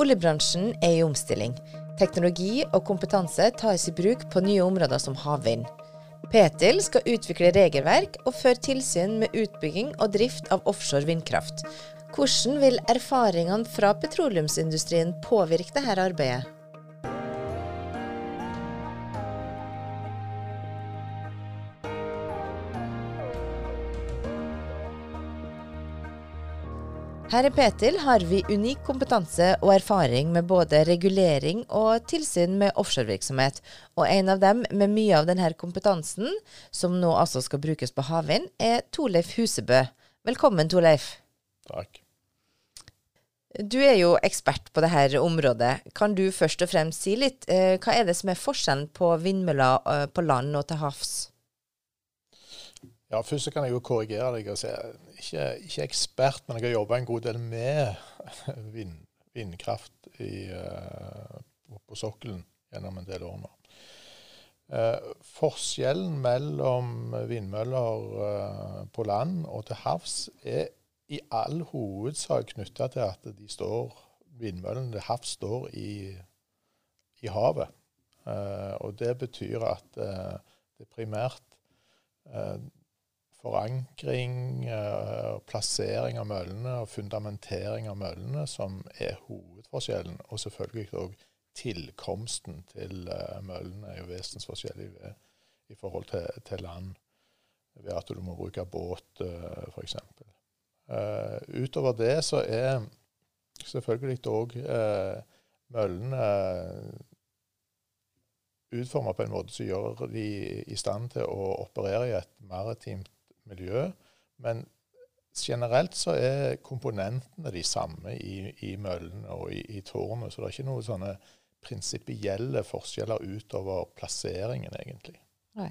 Oljebransjen er i omstilling. Teknologi og kompetanse tas i bruk på nye områder som havvind. Petil skal utvikle regelverk og føre tilsyn med utbygging og drift av offshore vindkraft. Hvordan vil erfaringene fra petroleumsindustrien påvirke dette arbeidet? Her i Petil har vi unik kompetanse og erfaring med både regulering og tilsyn med offshorevirksomhet. Og en av dem med mye av denne kompetansen, som nå altså skal brukes på havvind, er Torleif Husebø. Velkommen, Torleif. Takk. Du er jo ekspert på dette området. Kan du først og fremst si litt, eh, hva er det som er forskjellen på vindmøller eh, på land og til havs? Ja, Først kan jeg jo korrigere deg og si ikke, ikke ekspert, men jeg har jobba en god del med vind, vindkraft i, uh, på sokkelen gjennom en del år nå. Uh, forskjellen mellom vindmøller uh, på land og til havs er i all hovedsak knytta til at de står, vindmøllene til havs står i, i havet. og det betyr at det primært forankring, uh, plassering av møllene og fundamentering av møllene som er hovedforskjellen. Og selvfølgelig òg tilkomsten til uh, møllene er jo vesensforskjellig i forhold til, til, land, ved at du må bruke båt uh, f.eks. Utover det så er selvfølgelig òg møllene utforma på en måte som gjør de i stand til å operere i et maritimt miljø. Men generelt så er komponentene de samme i, i møllene og i, i tårnet. Så det er ikke noen sånne prinsipielle forskjeller utover plasseringen, egentlig. Nei.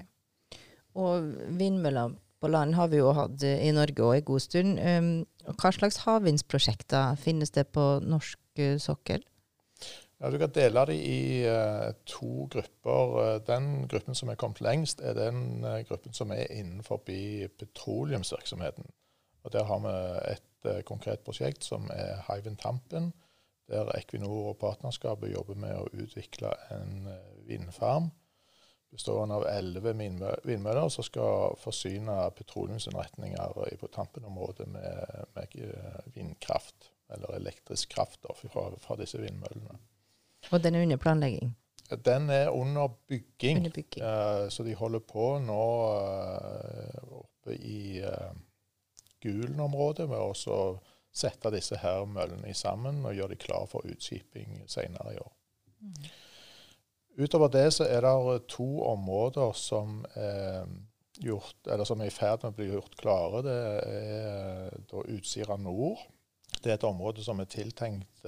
Og vindmøller på land har vi jo hatt i Norge òg en god stund. Um, hva slags havvindsprosjekter finnes det på norsk uh, sokkel? Ja, Du kan dele det i uh, to grupper. Eh, den gruppen som er kommet lengst, er den uh, gruppen som er innenfor petroleumsvirksomheten. Og Der har vi et uh, konkret prosjekt som er Hywind Tampen, der Equinor og partnerskapet jobber med å utvikle en vindfarm bestående av elleve vindmøller som skal forsyne petroleumsinnretninger på Tampen-området med, med, vindkraft, eller elektrisk kraft da, fra, fra disse vindmøllene. Og den er under planlegging? Den er under bygging. Under bygging. Uh, så de holder på nå uh, oppe i uh, Gulen-området med å sette disse her møllene sammen og gjøre de klar for utskiping senere i år. Mm. Utover det så er det to områder som er, gjort, som er i ferd med å bli gjort klare. Det er da Utsira nord. Det er et område som er tiltenkt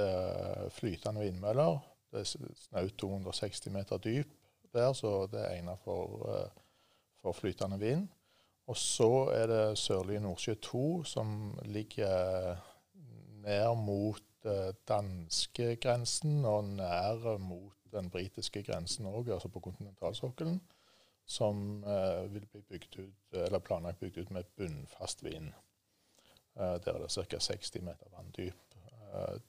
flytende vindmøller det er snaut 260 meter dyp der, så det er egnet for, eh, for flytende vind. Og så er det Sørlige Nordsjø 2, som ligger ned mot eh, danskegrensen og nær mot den britiske grensen òg, altså på kontinentalsokkelen, som eh, vil bli bygd ut, eller planlagt bygd ut med bunnfast vind. Der er det ca. 60 meter vanndyp.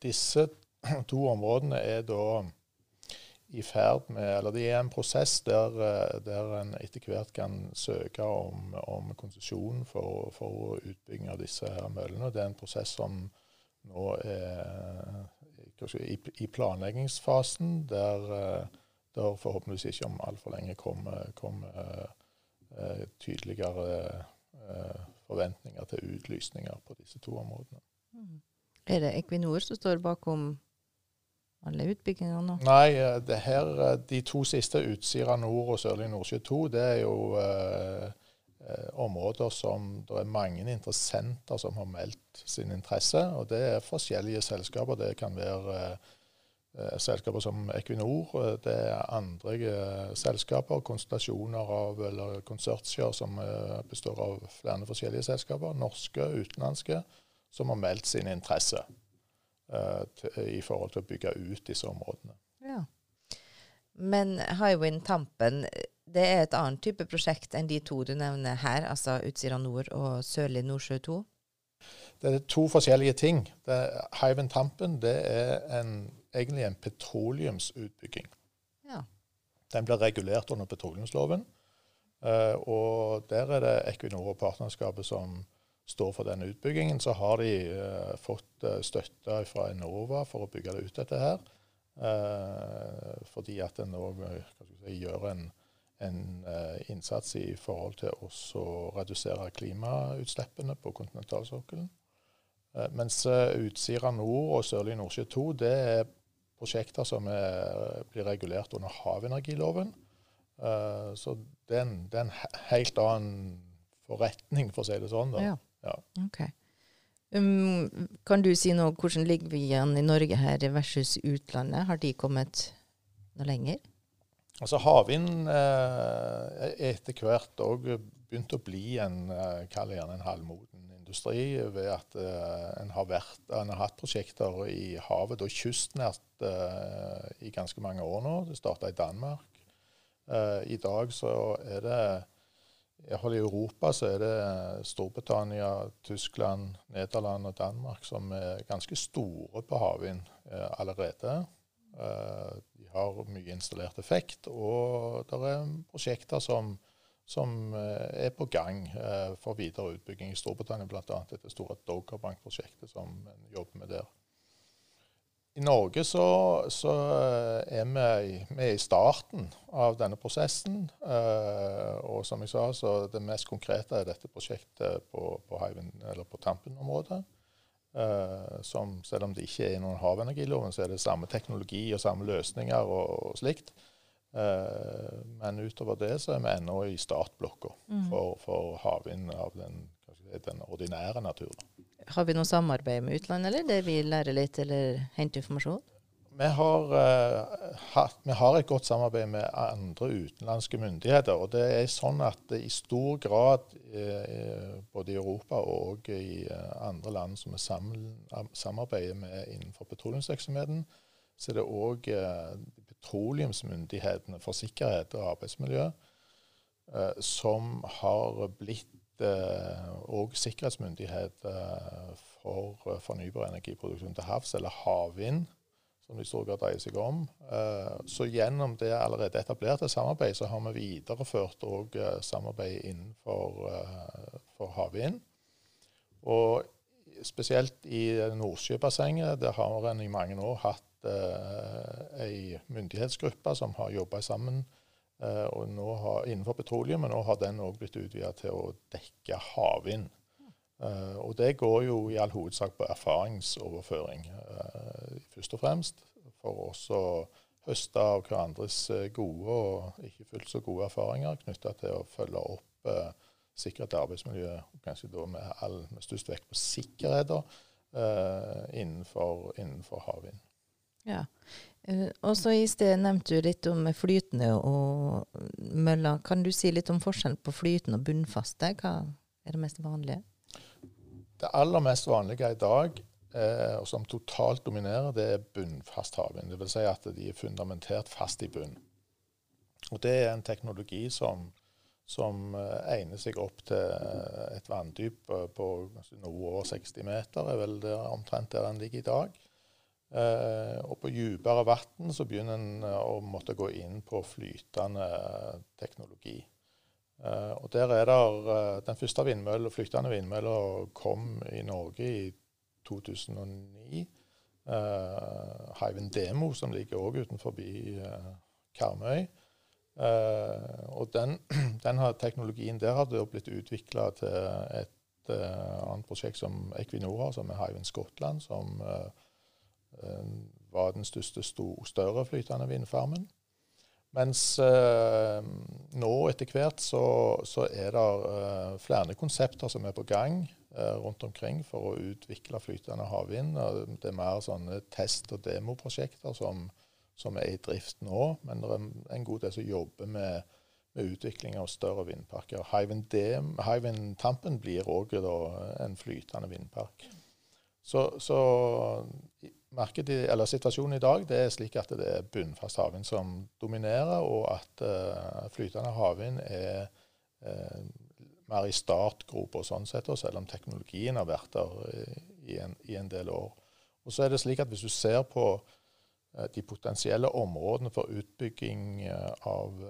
Disse to områdene er da i ferd med Eller de er en prosess der, eh, der en etter hvert kan søke om, om konsesjon for, for, utbygging av disse her møllene. Det er en prosess som nå er i, i planleggingsfasen, der, eh, der forhåpentligvis ikke om altfor lenge kommer, kom, uh, tydeligere uh, forventninger til utlysninger på disse to områdene. Mm. Er det Equinor som står bakom alle utbygginger nå? Nei, det her, eh, de to siste, Utsira nord og Sørlige Nordsjø 2, det er jo eh, eh, områder som det er mange interessenter som har meldt sin interesse. Og det er forskjellige selskaper. Det kan være eh, selskaper som Equinor. Det er andre eh, selskaper, konstellasjoner av, eller konsortier som består av flere forskjellige selskaper. Norske, utenlandske, som har meldt sin interesse. Eh, i forhold til å bygge ut disse områdene. Ja. Men Highwind Tampen det er et annet type prosjekt enn de to du nevner her, altså Utsira nord og Sørlig Nordsjø 2? Det er to forskjellige ting. Highwind Tampen det er en egentlig en petroleumsutbygging. Ja. Den blir regulert under petroleumsloven. Uh, og der er det Equinor og partnerskapet som står for denne utbyggingen. Så har de uh, fått uh, støtte fra Enova for å bygge det ut, dette her. fordi at en òg si, gjør en, en innsats i forhold til å redusere klimautslippene på kontinentalsokkelen. mens Utsira nord og Sørlige Nordsjø 2 det er prosjekter som er, blir regulert under havenergiloven. Så det er, en, helt annen forretning, for å si det sånn. da. Ja. Ja. Okay. Um, kan du si noe, hvordan ligger vi igjen i Norge her versus utlandet? Har de kommet noe lenger? Altså Havvind eh, er etter hvert òg begynt å bli en, eh, en halvmoden industri ved at eh, en, har vært, en, har hatt prosjekter i havet og kystnært eh, i ganske mange år nå. Det starta i Danmark. Eh, I dag så er det Iallfall i Europa så er det Storbritannia, Tyskland, Nederland og Danmark som er ganske store på havvind allerede. de har mye installert effekt, og det er prosjekter som som eh, er på gang eh, for videre utbygging i Storbritannia, bl.a. dette store Doggerbank-prosjektet som en jobber med der. I Norge så, så eh, er vi, vi er i starten av denne prosessen. og som jeg sa, så det mest konkrete er dette prosjektet på, på, på Tampen-området. som selv om det ikke er noen havenergiloven, så er det samme teknologi og samme løsninger og, og slikt. Eh, men utover det så er vi ennå i startblokka mm. for, for havvind av den, den, ordinære naturen. Har vi noe samarbeid med utlandet, eller der vi lærer litt eller henter informasjon? Vi har, uh, hatt, vi har, et godt samarbeid med andre utenlandske myndigheter. og det er sånn at det i stor grad, uh, både i Europa og i uh, andre land som vi samarbeider med innenfor petroleumsvirksomheten, så er det òg petroleumsmyndighetene for sikkerhet og arbeidsmiljø, som har blitt eh, sikkerhetsmyndighet eh, for fornybar energiproduksjon til havs, eller havvind, som det i stor grad dreier seg om. Så gjennom det allerede etablerte samarbeidet, så har vi videreført òg samarbeid innenfor for havvind. Og spesielt i Nordsjøbassenget, der har en i mange år hatt ei myndighetsgruppe som har jobba sammen og nå har, innenfor petroleum, men nå har den òg blitt utvida til å dekke havvind. Uh, og det går jo i all hovedsak på erfaringsoverføring, først og fremst. For oss å høste av hverandres gode og ikke fullt så gode erfaringer knytta til å følge opp sikkerhet og arbeidsmiljø, kanskje da med, all, med størst vekt på sikkerheter innenfor, innenfor havvind. Ja. Uh, og så I sted nevnte du litt om flytende og møller. Kan du si litt om forskjellen på flytende og bunnfaste? Hva er det mest vanlige? Det aller mest vanlige i dag, eh, og som totalt dominerer, det er bunnfast havvind. Dvs. Si at de er fundamentert fast i bunn. Og Det er en teknologi som, som eh, egner seg opp til et vanndyp på noe over 60 meter, er vel det omtrent der den ligger i dag. Eh, og på dypere vann så begynner en eh, å måtte gå inn på flytende teknologi. Eh, og der er der, Den første vindmølle, flytende vindmølla kom i Norge i 2009. Eh, Hywind Demo, som ligger òg utenfor eh, Karmøy. Og den, den teknologien der hadde blitt utvikla til et annet prosjekt som Equinor har, som er Hywind Skottland, som Eh, var den største større flytende vindfarmen. Mens eh, nå etter hvert så, så er det eh, flere konsepter som er på gang eh, rundt omkring for å utvikle flytende havvind. Det er mer sånne test- og demoprosjekter som, som, er i drift nå. Men det er en god del som jobber med, med utvikling av større vindparker. Hywind Tampen blir òg en flytende vindpark. Så, så markedet, eller situasjonen i dag det er slik at det er bunnfast havvind som dominerer, og at uh, flytende havvind er uh, mer i startgropa sånn sett, selv om teknologien har vært der i en, i en, del år. Og så er det slik at Hvis du ser på uh, de potensielle områdene for utbygging eh, av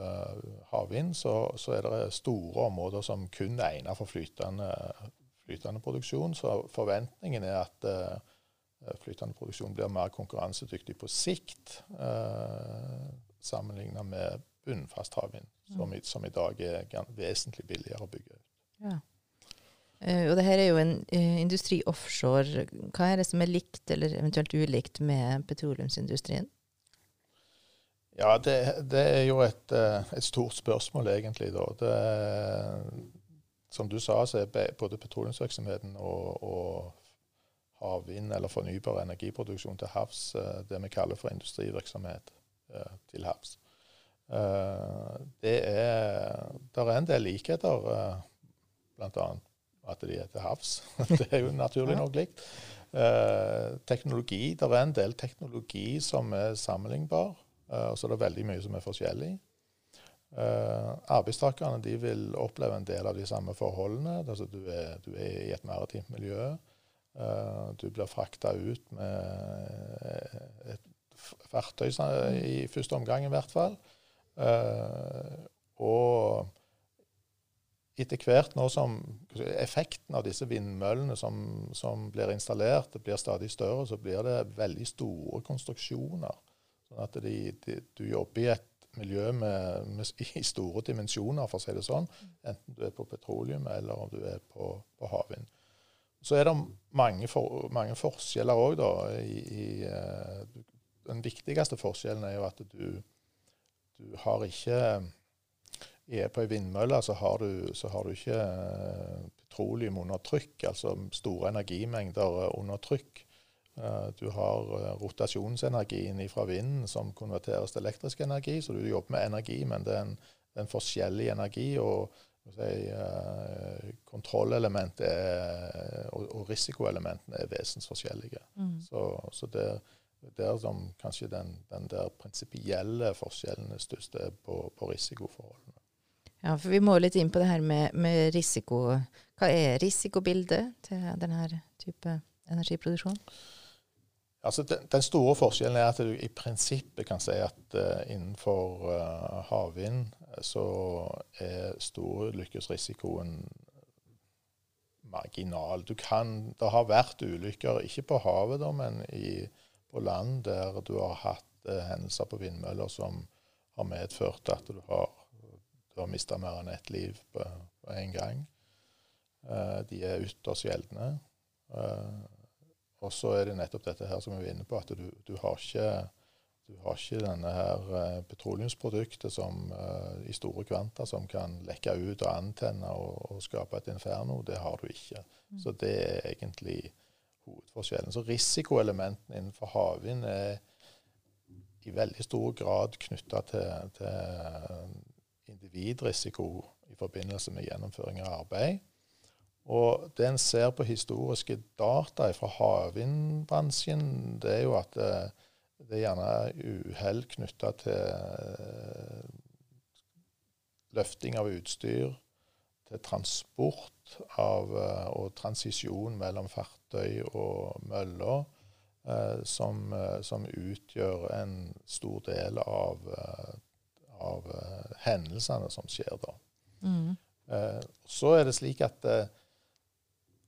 havvind, så, så, er det store områder som kun er egnet for flytende, flytende, produksjon. Så forventningen er at flytende produksjon blir mer konkurransedyktig på sikt, eh, sammenlignet med bunnfast havvind, som, mm. som, i dag er vesentlig billigere å bygge ut. Ja. Uh, og det her er jo en uh, industri offshore. Hva er det som er likt eller eventuelt ulikt med petroleumsindustrien? Ja, det, det er jo et, uh, et, stort spørsmål, egentlig. da. Det, som du sa, så er både petroleumsvirksomheten og, og havvind eller fornybar energiproduksjon til havs det vi kaller for industrivirksomhet til havs. Det er, der er en del likheter, bl.a at de er til havs. det er jo naturlig nok likt. Eh, teknologi, Det er en del teknologi som er sammenlignbar, eh, og så er det veldig mye som er forskjellig. Uh, arbeidstakerne de vil oppleve en del av de samme forholdene. Altså, du, er, du er i et maritimt miljø. Eh, du blir frakta ut med et fartøy i første omgang, i hvert fall. Eh, og etter hvert nå som effekten av disse vindmøllene som, som, blir installert, blir stadig større, så blir det veldig store konstruksjoner. Sånn at de, de, du jobber i et miljø med, med, i store dimensjoner, for å si det sånn. Enten du er på petroleum eller om du er på, på havvind. Så er det mange, for, mange forskjeller òg, da. I, i, uh, den viktigste forskjellen er jo at du, du har ikke er på ei vindmølle, så har du, så har du ikke eh, petroleum under trykk, altså store energimengder eh, under trykk. Eh, du har rotasjonsenergien fra vinden som konverteres til elektrisk energi, så du jobber med energi, men det er en, en forskjellig energi. og si, Kontrollelementet og, og risikoelementene er vesensforskjellige. Mm. Så, så det, der som kanskje den, den der prinsipielle forskjellen er størst, er på, på risikoforholdene. Ja, for vi må litt inn på det her med, med risiko. Hva er risikobildet til denne type energiproduksjon? Altså, den, den, store forskjellen er at du i prinsippet kan si at uh, innenfor uh, havvind så er storulykkesrisikoen marginal. Du kan, det har vært ulykker, ikke på havet, da, men i, på land der du har hatt eh, hendelser på vindmøller som har medført at du har du har mista mer enn ett liv på, på en gang. Eh, de er ytterst sjeldne. Eh, og så er det nettopp dette her som vi er inne på, at du, du har ikke du har ikke denne her uh, petroleumsproduktet som, i store kvanta som kan lekke ut og antenne og, og skape et inferno. Det har du ikke. Mm. Så det er egentlig hovedforskjellen. Så risikoelementene innenfor havvind er i veldig stor grad knytta til, til individrisiko i forbindelse med gjennomføring av arbeid. Og det en ser på historiske data fra havvindbransjen, det er jo at det, eh, er gjerne uhell knytta til eh, løfting av utstyr, til transport av, eh, og transisjon mellom fartøy og møller, som, som, utgjør en stor del av av hendelsene som skjer da. Mm. Så er det slik at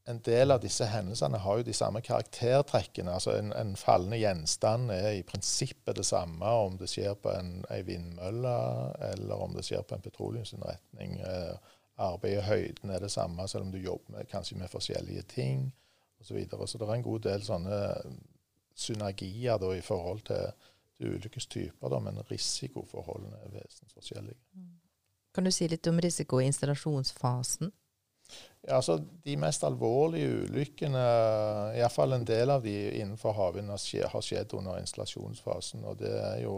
en del av disse hendelsene har jo de samme karaktertrekkene. altså En, en fallende gjenstand er i prinsippet det samme om det skjer på en, en vindmølle eller om det skjer på en petroleumsinnretning. Arbeid i høyden er det samme, selv om du jobber med, kanskje med forskjellige ting osv. Så, videre. så det er en god del sånne synergier da, i forhold til til ulike typer, da, men risikoforholdene er vesensforskjellige. Mm. Kan du si litt om risiko i installasjonsfasen? Ja, altså De mest alvorlige ulykkene, iallfall en del av de innenfor havvind, har skjedd under installasjonsfasen. og Det er jo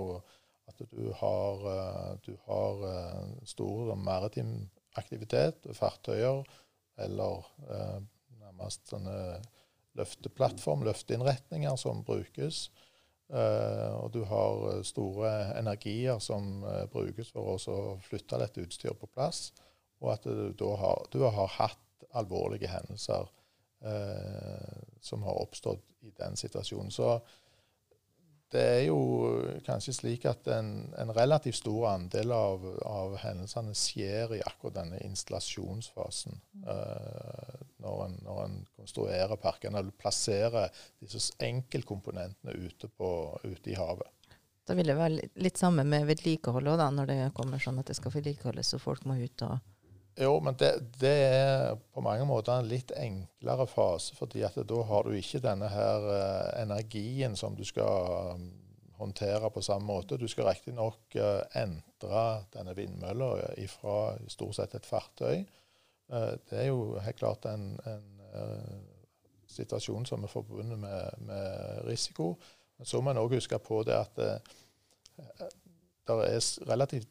at du har, eh, du har eh, stor maritim aktivitet, fartøyer eller eh, nærmest sånne løfteplattform, løfteinnretninger som brukes. Eh, og du har eh, store energier som brukes for å flytte dette utstyret på plass. Og at du, da har, du har hatt alvorlige hendelser eh, som har oppstått i den situasjonen. Så det er jo kanskje slik at en, en relativt stor andel av, av, hendelsene skjer i akkurat denne installasjonsfasen. Eh, når, en, når en konstruerer parkene eller plasserer disse enkeltkomponentene ute, ute i havet. Da vil det være litt samme med vedlikehold òg, når det kommer sånn at det skal vedlikeholdes og folk må ut og jo, men det, det, er på mange måter en litt enklere fase, fordi at da har du ikke denne her uh, energien som du skal um, håndtere på samme måte. Du skal riktignok uh, endre denne vindmølla fra stort sett et fartøy. Uh, det er jo helt klart en, en situasjon som er forbundet med, med, risiko. Men så må en òg huske på det at det er relativt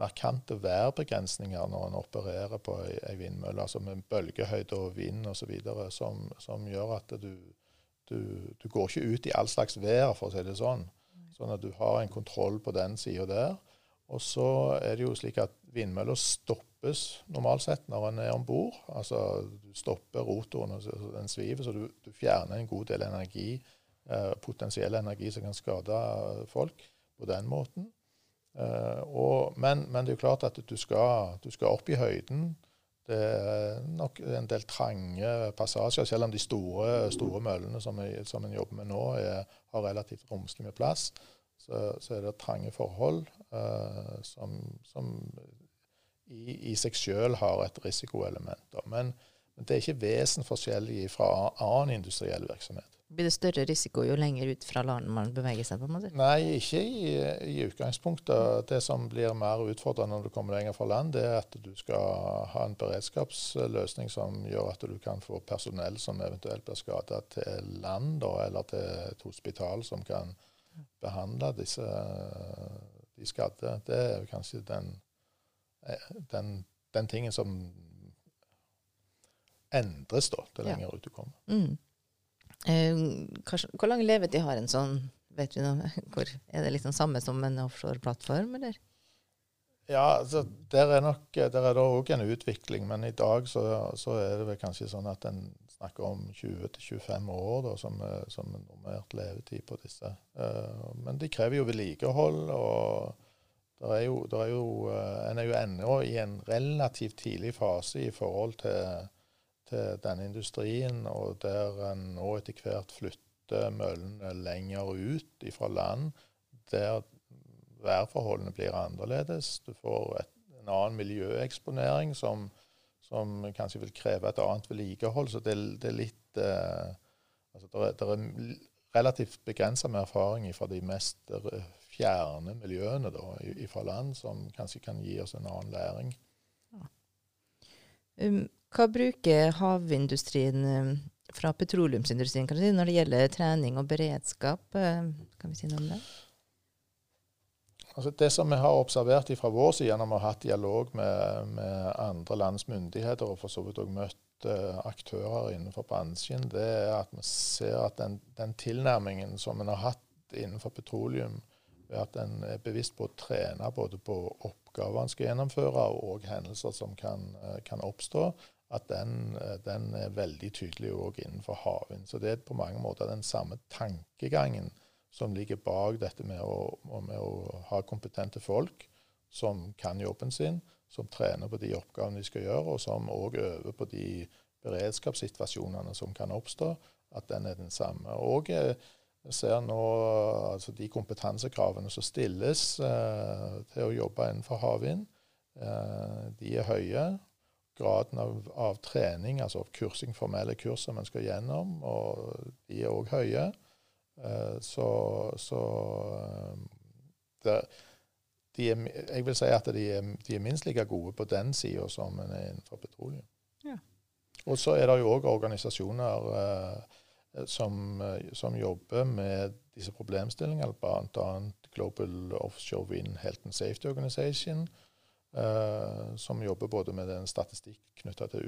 markante værbegrensninger når en opererer på ei, vindmølle, altså med bølgehøyde og vind osv., som, som gjør at du, du, du, går ikke ut i all slags vær, for å si det sånn. Sånn at du har en kontroll på den sida der. Og så er det jo slik at vindmølla stoppes normalt sett når en er om bord. Altså du stopper rotoren, og den sviver, så du, du, fjerner en god del energi, eh, potensiell energi som kan skade folk på den måten. Uh, og, men, men, det er jo klart at du skal, du skal, opp i høyden. Det er nok en del trange passasjer, selv om de store, store møllene som, jeg, som en jobber med nå, er, har relativt romslig med plass. Så, så er det trange forhold uh, som, som i, i, seg selv har et risikoelement. Men, men det er ikke vesensforskjellig fra annen industriell virksomhet. Blir det større risiko jo lenger ut fra land man beveger seg? på en måte? Nei, ikke i, i, utgangspunktet. Det som blir mer utfordrende når du kommer lenger fra land, det er at du skal ha en beredskapsløsning som gjør at du kan få personell som eventuelt blir skada til land, da, eller til et hospital som kan behandle disse, de skadde. Det er kanskje den, den, den tingen som endres da, til lenger ut du kommer. Mm. Eh, hvor lang levetid har en sånn? Vet vi noe? Hvor, er det liksom samme som en offshore-plattform, eller? Ja, altså, der er nok der er det òg en utvikling, men i dag så, så, er det vel kanskje sånn at en snakker om 20-25 år da, som, som normert levetid på disse. Uh, men de krever jo vedlikehold, og der er jo, der er jo, uh, en er jo ennå i en relativt tidlig fase i forhold til til denne industrien, og der en nå etter hvert flytter møllene lenger ut fra land, der værforholdene blir annerledes. Du får et, en annen miljøeksponering som, som, kanskje vil kreve et annet vedlikehold. Så det, det, er litt eh, altså det, er, er relativt begrensa med erfaring fra de mest fjerne miljøene da, fra land, som kanskje kan gi oss en annen læring. Ja. Um, hva bruker havindustrien eh, fra petroleumsindustrien si, når det gjelder trening og beredskap? Eh, kan vi si noe om det? Altså det som vi har observert fra vår side gjennom å ha hatt dialog med, med andre lands myndigheter, og for så vidt også møtt uh, aktører innenfor bransjen, det er at vi ser at den, den tilnærmingen som en har hatt innenfor petroleum, ved at en er bevisst på å trene både på oppgaver en skal gjennomføre, og hendelser som kan, kan oppstå, at den, eh, den, er veldig tydelig òg innenfor havvind. Så det er på mange måter den samme tankegangen som ligger bak dette med å, med å, ha kompetente folk som kan jobben sin, som trener på de oppgavene de skal gjøre, og som òg øver på de beredskapssituasjonene som kan oppstå, at den er den samme. Og jeg ser nå altså de kompetansekravene som stilles eh, til å jobbe innenfor havvind. Eh, de er høye graden av, av, trening, altså kursing, formelle kurs som en skal gjennom, og de er òg høye. Uh, så, så uh, det, de er, jeg vil si at de er, de er minst like gode på den sida som en er innenfor petroleum. Ja. Og så er det jo òg organisasjoner uh, som, som, jobber med disse problemstillingene, bl.a. Global Offshore Wind Health and Safety Organization, Uh, som jobber både med den statistikk knytta til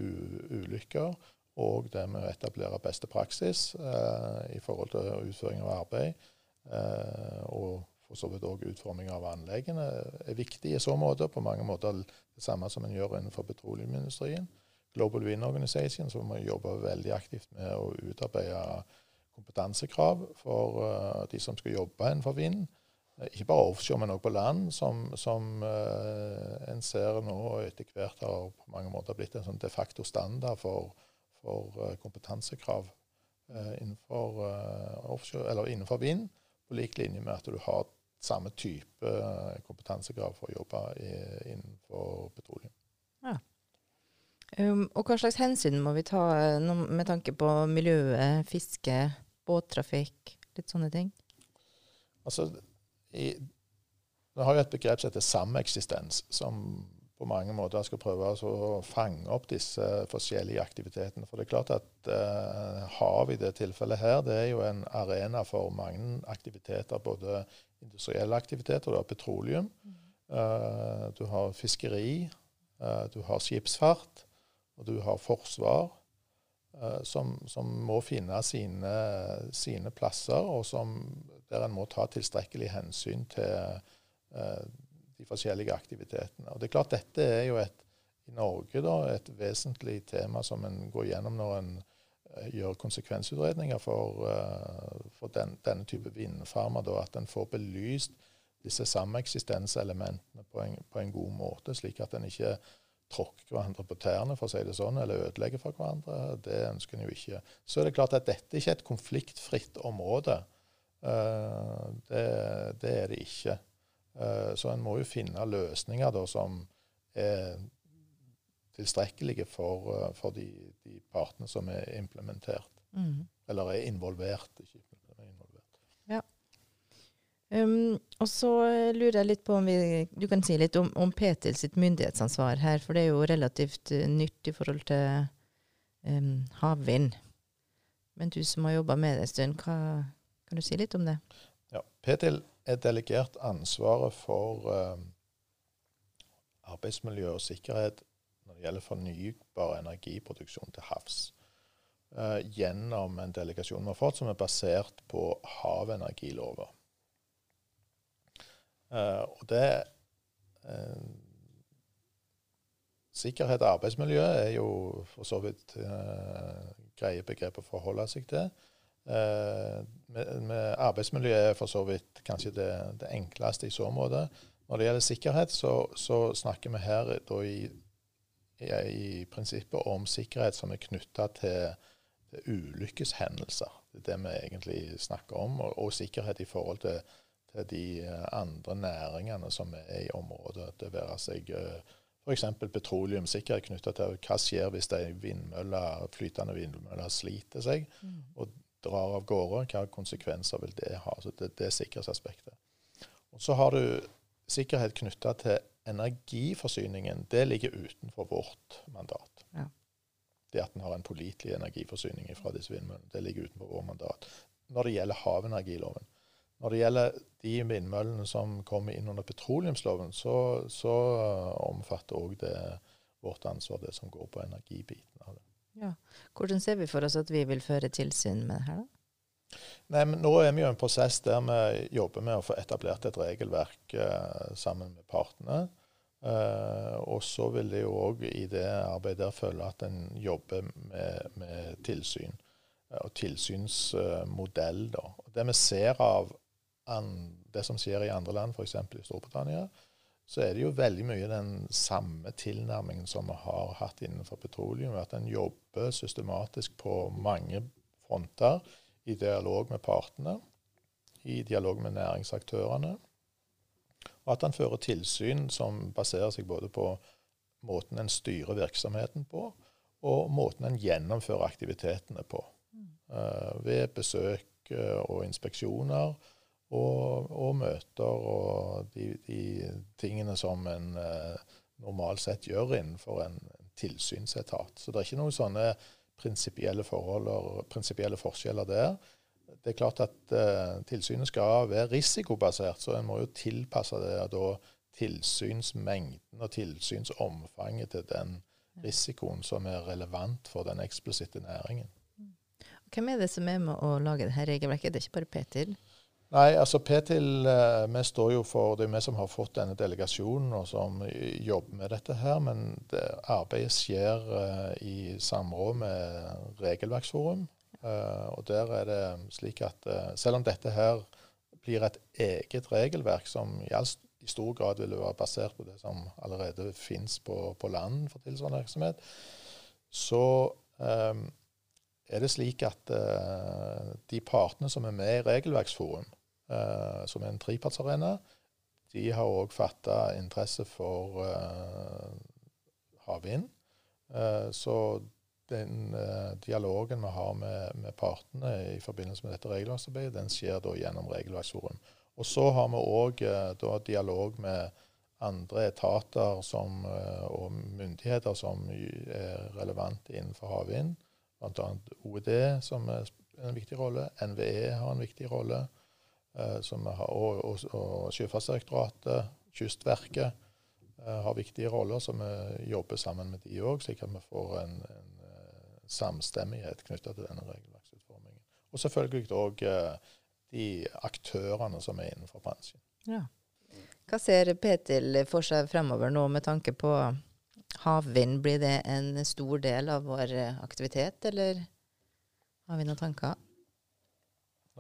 ulykker og det med å etablere beste praksis eh, i forhold til utføring av arbeid. Eh, og for så vidt òg utforming av anleggene er viktig i så måte. På mange måter det samme som en gjør innenfor petroleumsindustrien. Global Wind Organization, som jobber veldig aktivt med å utarbeide kompetansekrav for uh, de som skal jobbe innenfor vind. Ikke bare offshore, men også på land, som, som uh, en ser nå etter hvert har på mange måter blitt en sånn de facto standard for, for uh, kompetansekrav innenfor, offshore, eller innenfor vind, på lik linje med at du har samme type kompetansekrav for å jobbe innenfor petroleum. Ja. Um, og hva slags hensyn må vi ta med tanke på miljøet, fiske, båttrafikk, litt sånne ting? Altså, i, Vi har jo et begrep som heter sameksistens, som på mange måter skal prøve å fange opp disse forskjellige aktivitetene. For det er klart at eh, hav i det tilfellet her, det er jo en arena for mange aktiviteter. Både industrielle aktiviteter, du har petroleum, mm. eh, du har fiskeri, eh, du har skipsfart, og du har forsvar. Uh, som, som, må finne sine, sine, plasser, og som, der en må ta tilstrekkelig hensyn til uh, de forskjellige aktivitetene. Og det er klart Dette er jo et, i Norge da, et vesentlig tema som en går gjennom når en uh, gjør konsekvensutredninger for, for den, denne type vindfarmer. Da, at en får belyst disse sameksistenselementene på på en god måte, slik at en ikke tråkke hverandre på tærne, for å si det sånn, eller ødelegge for hverandre. Det ønsker en jo ikke. Så er det klart at dette ikke er et konfliktfritt område. Eh, det, det er det ikke. Eh, så en må jo finne løsninger da, som er tilstrekkelige for, eh, for de, de, partene som er implementert. Mm. Eller er involvert. ikke Um, og så lurer jeg litt på om vi, du kan si litt om, om Petil sitt myndighetsansvar her, for det er jo relativt uh, nytt i forhold til um, havvind. Men du som har jobba med det en stund, hva, kan du si litt om det? Ja, Petil er delegert ansvaret for uh, arbeidsmiljø og sikkerhet når det gjelder fornybar energiproduksjon til havs. Uh, gjennom en delegasjon vi har fått som er basert på havenergilover. Uh, og det uh, Sikkerhet og arbeidsmiljø er jo for så vidt uh, greie begreper å forholde seg til. Med, med arbeidsmiljø er for så vidt kanskje det, det, enkleste i så måte. Når det gjelder sikkerhet, så, så snakker vi her i, i, i, prinsippet om sikkerhet som er knytta til, til ulykkeshendelser. Det er det vi egentlig snakker om, og, og sikkerhet i forhold til til de eh, andre næringene som er i området. Det være seg eh, f.eks. petroleumssikkerhet knytta til hva skjer hvis ei flytende vindmølle sliter seg mm. og drar av gårde. Hva konsekvenser vil det ha? Så det, det er sikkerhetsaspektet. Og Så har du sikkerhet knytta til energiforsyningen. Det ligger utenfor vårt mandat. Ja. Det at en har en pålitelig energiforsyning fra disse vindmøllene, det ligger utenfor vårt mandat. Når det gjelder havenergiloven, når det gjelder de vindmøllene som kommer inn under petroleumsloven, så, så omfatter òg det vårt ansvar, det som går på energibiten av det. Ja. Hvordan ser vi for oss at vi vil føre tilsyn med det her, da? Nei, men Nå er vi jo i en prosess der vi jobber med å få etablert et regelverk eh, sammen med partene. Eh, og så vil det jo òg i det arbeidet der følge at en jobber med, med tilsyn eh, og tilsynsmodell. da. Det vi ser av det som skjer i andre land, f.eks. i Storbritannia, så er det jo veldig mye den samme tilnærmingen som vi har hatt innenfor petroleum. At en jobber systematisk på mange fronter i dialog med partene, i dialog med næringsaktørene. Og at en fører tilsyn som baserer seg både på måten en styrer virksomheten på, og måten en gjennomfører aktivitetene på. Uh, ved besøk uh, og inspeksjoner og, og møter og de, de, tingene som en eh, normalt sett gjør innenfor en, tilsynsetat. Så det er ikke noen sånne prinsipielle forhold og prinsipielle forskjeller der. Det er klart at eh, tilsynet skal være risikobasert, så en må jo tilpasse det da tilsynsmengden og tilsynsomfanget til den risikoen som er relevant for den eksplisitte næringen. Hvem er det som er med å lage dette regelverket? Det er ikke bare Petil? Nei, altså Petil, eh, vi står jo for Det er vi som har fått denne delegasjonen og som jobber med dette her. Men det, arbeidet skjer uh, i samråd med Regelverksforum. Og der er det slik at selv om dette her blir et eget regelverk som i, stor grad vil være basert på det som allerede finnes på, på land for tilsvarende virksomhet, så er det slik at de partene som er med i Regelverksforum, som er en trepartsarena, de har òg fatta interesse for havvind. så den uh, dialogen vi har med, med, partene i forbindelse med dette regelverksarbeidet, den skjer da gjennom Regelverksforum. Og så har vi òg uh, dialog med andre etater som, uh, og myndigheter som er relevante innenfor havvind. Bl.a. OED, som er en viktig rolle. NVE har en viktig rolle. Har, og, og, og Sjøfartsdirektoratet, Kystverket har viktige roller, så vi jobber sammen med de òg, slik at vi får en, en samstemmighet knytta til denne regelverksutformingen. Og selvfølgelig òg eh, de aktørene som er innenfor bransjen. Ja. Hva ser Petil for seg fremover nå med tanke på havvind? Blir det en stor del av vår aktivitet, eller har vi noen tanker?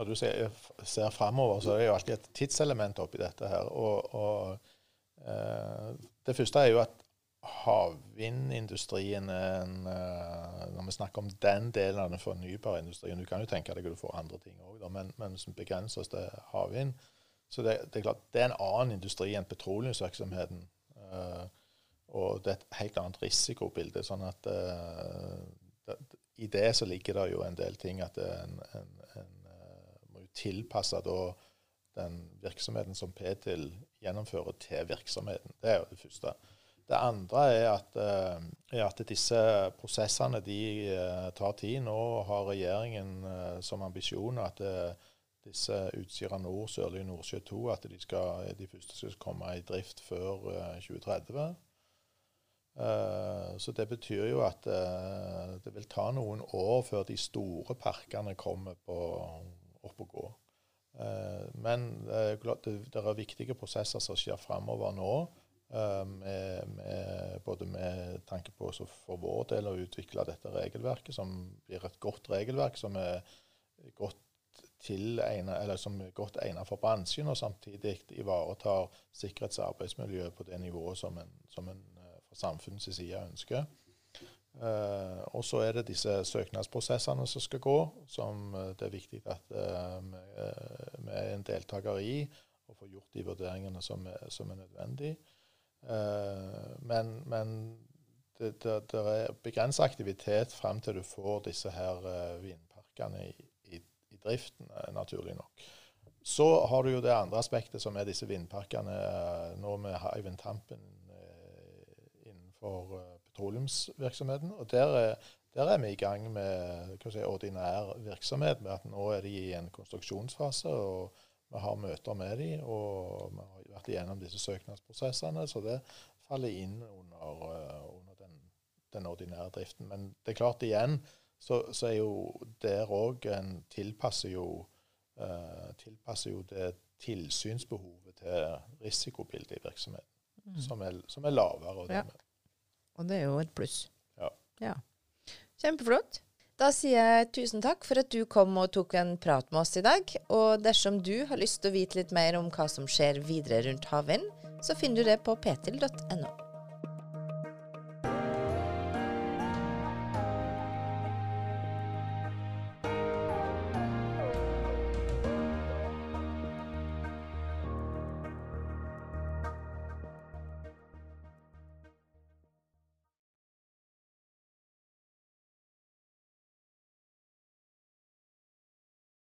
Når du ser, ser fremover, så er det jo alltid et tidselement oppi dette her. Og, og eh, det første er jo at havvindindustrien en, uh, Når vi snakker om den delen av den fornybare industrien Du kan jo tenke deg at du får andre ting òg, men, men som begrenses til havvind. Så det, det, er klart, det er en annen industri enn petroleumsvirksomheten. Eh, og det er et helt annet risikobilde. sånn at eh, det, I det så ligger det jo en del ting at en, en, da den virksomheten som Ptil gjennomfører, til virksomheten. Det er jo det første. Det andre er at, eh, er at disse prosessene de eh, tar tid. Nå har regjeringen eh, som ambisjon at disse Utsira Nord, Sørlige Nordsjø 2, at de, skal, de første skal komme i drift før 2030. Så det betyr jo at det vil ta noen år før de store parkene kommer på, opp gå. Men det er viktige prosesser som skjer framover nå. Eh, med, med, både med tanke på for vår del å utvikle dette regelverket, som blir et godt regelverk som er godt tilegnet, eller som er godt egnet for bransjen, og samtidig ivaretar sikkerhets- og arbeidsmiljøet på det nivået som en, som en eh, fra samfunnets side ønsker. Uh, og så er det disse søknadsprosessene som skal gå, som uh, det er viktig at uh, vi, uh, er en deltaker i, og får gjort de vurderingene som er, som er nødvendige. Uh, men, men det, det, det, er begrenset aktivitet frem til du får disse her eh, vindparkene i, i, i, driften, eh, naturlig nok. Så har du jo det andre aspektet, som er disse vindparkene nå med Hywind Tampen innenfor petroleumsvirksomheten. Og der er, der er vi i gang med si, ordinær virksomhet. med at Nå er de i en konstruksjonsfase. og vi har møter med dem, og vi har vært igjennom disse søknadsprosessene. Så det faller inn under, uh, under den, den, ordinære driften. Men det er klart, igjen, så, så er jo der òg en tilpasser jo, uh, tilpasser jo det tilsynsbehovet til risikobildet i virksomheten, mm. som, er, som, er, lavere. Og, ja. Og det er jo et pluss. Ja. ja. Kjempeflott. Da sier jeg tusen takk for at du kom og tok en prat med oss i dag. Og dersom du har lyst til å vite litt mer om hva som skjer videre rundt havvind, så finner du det på petil.no.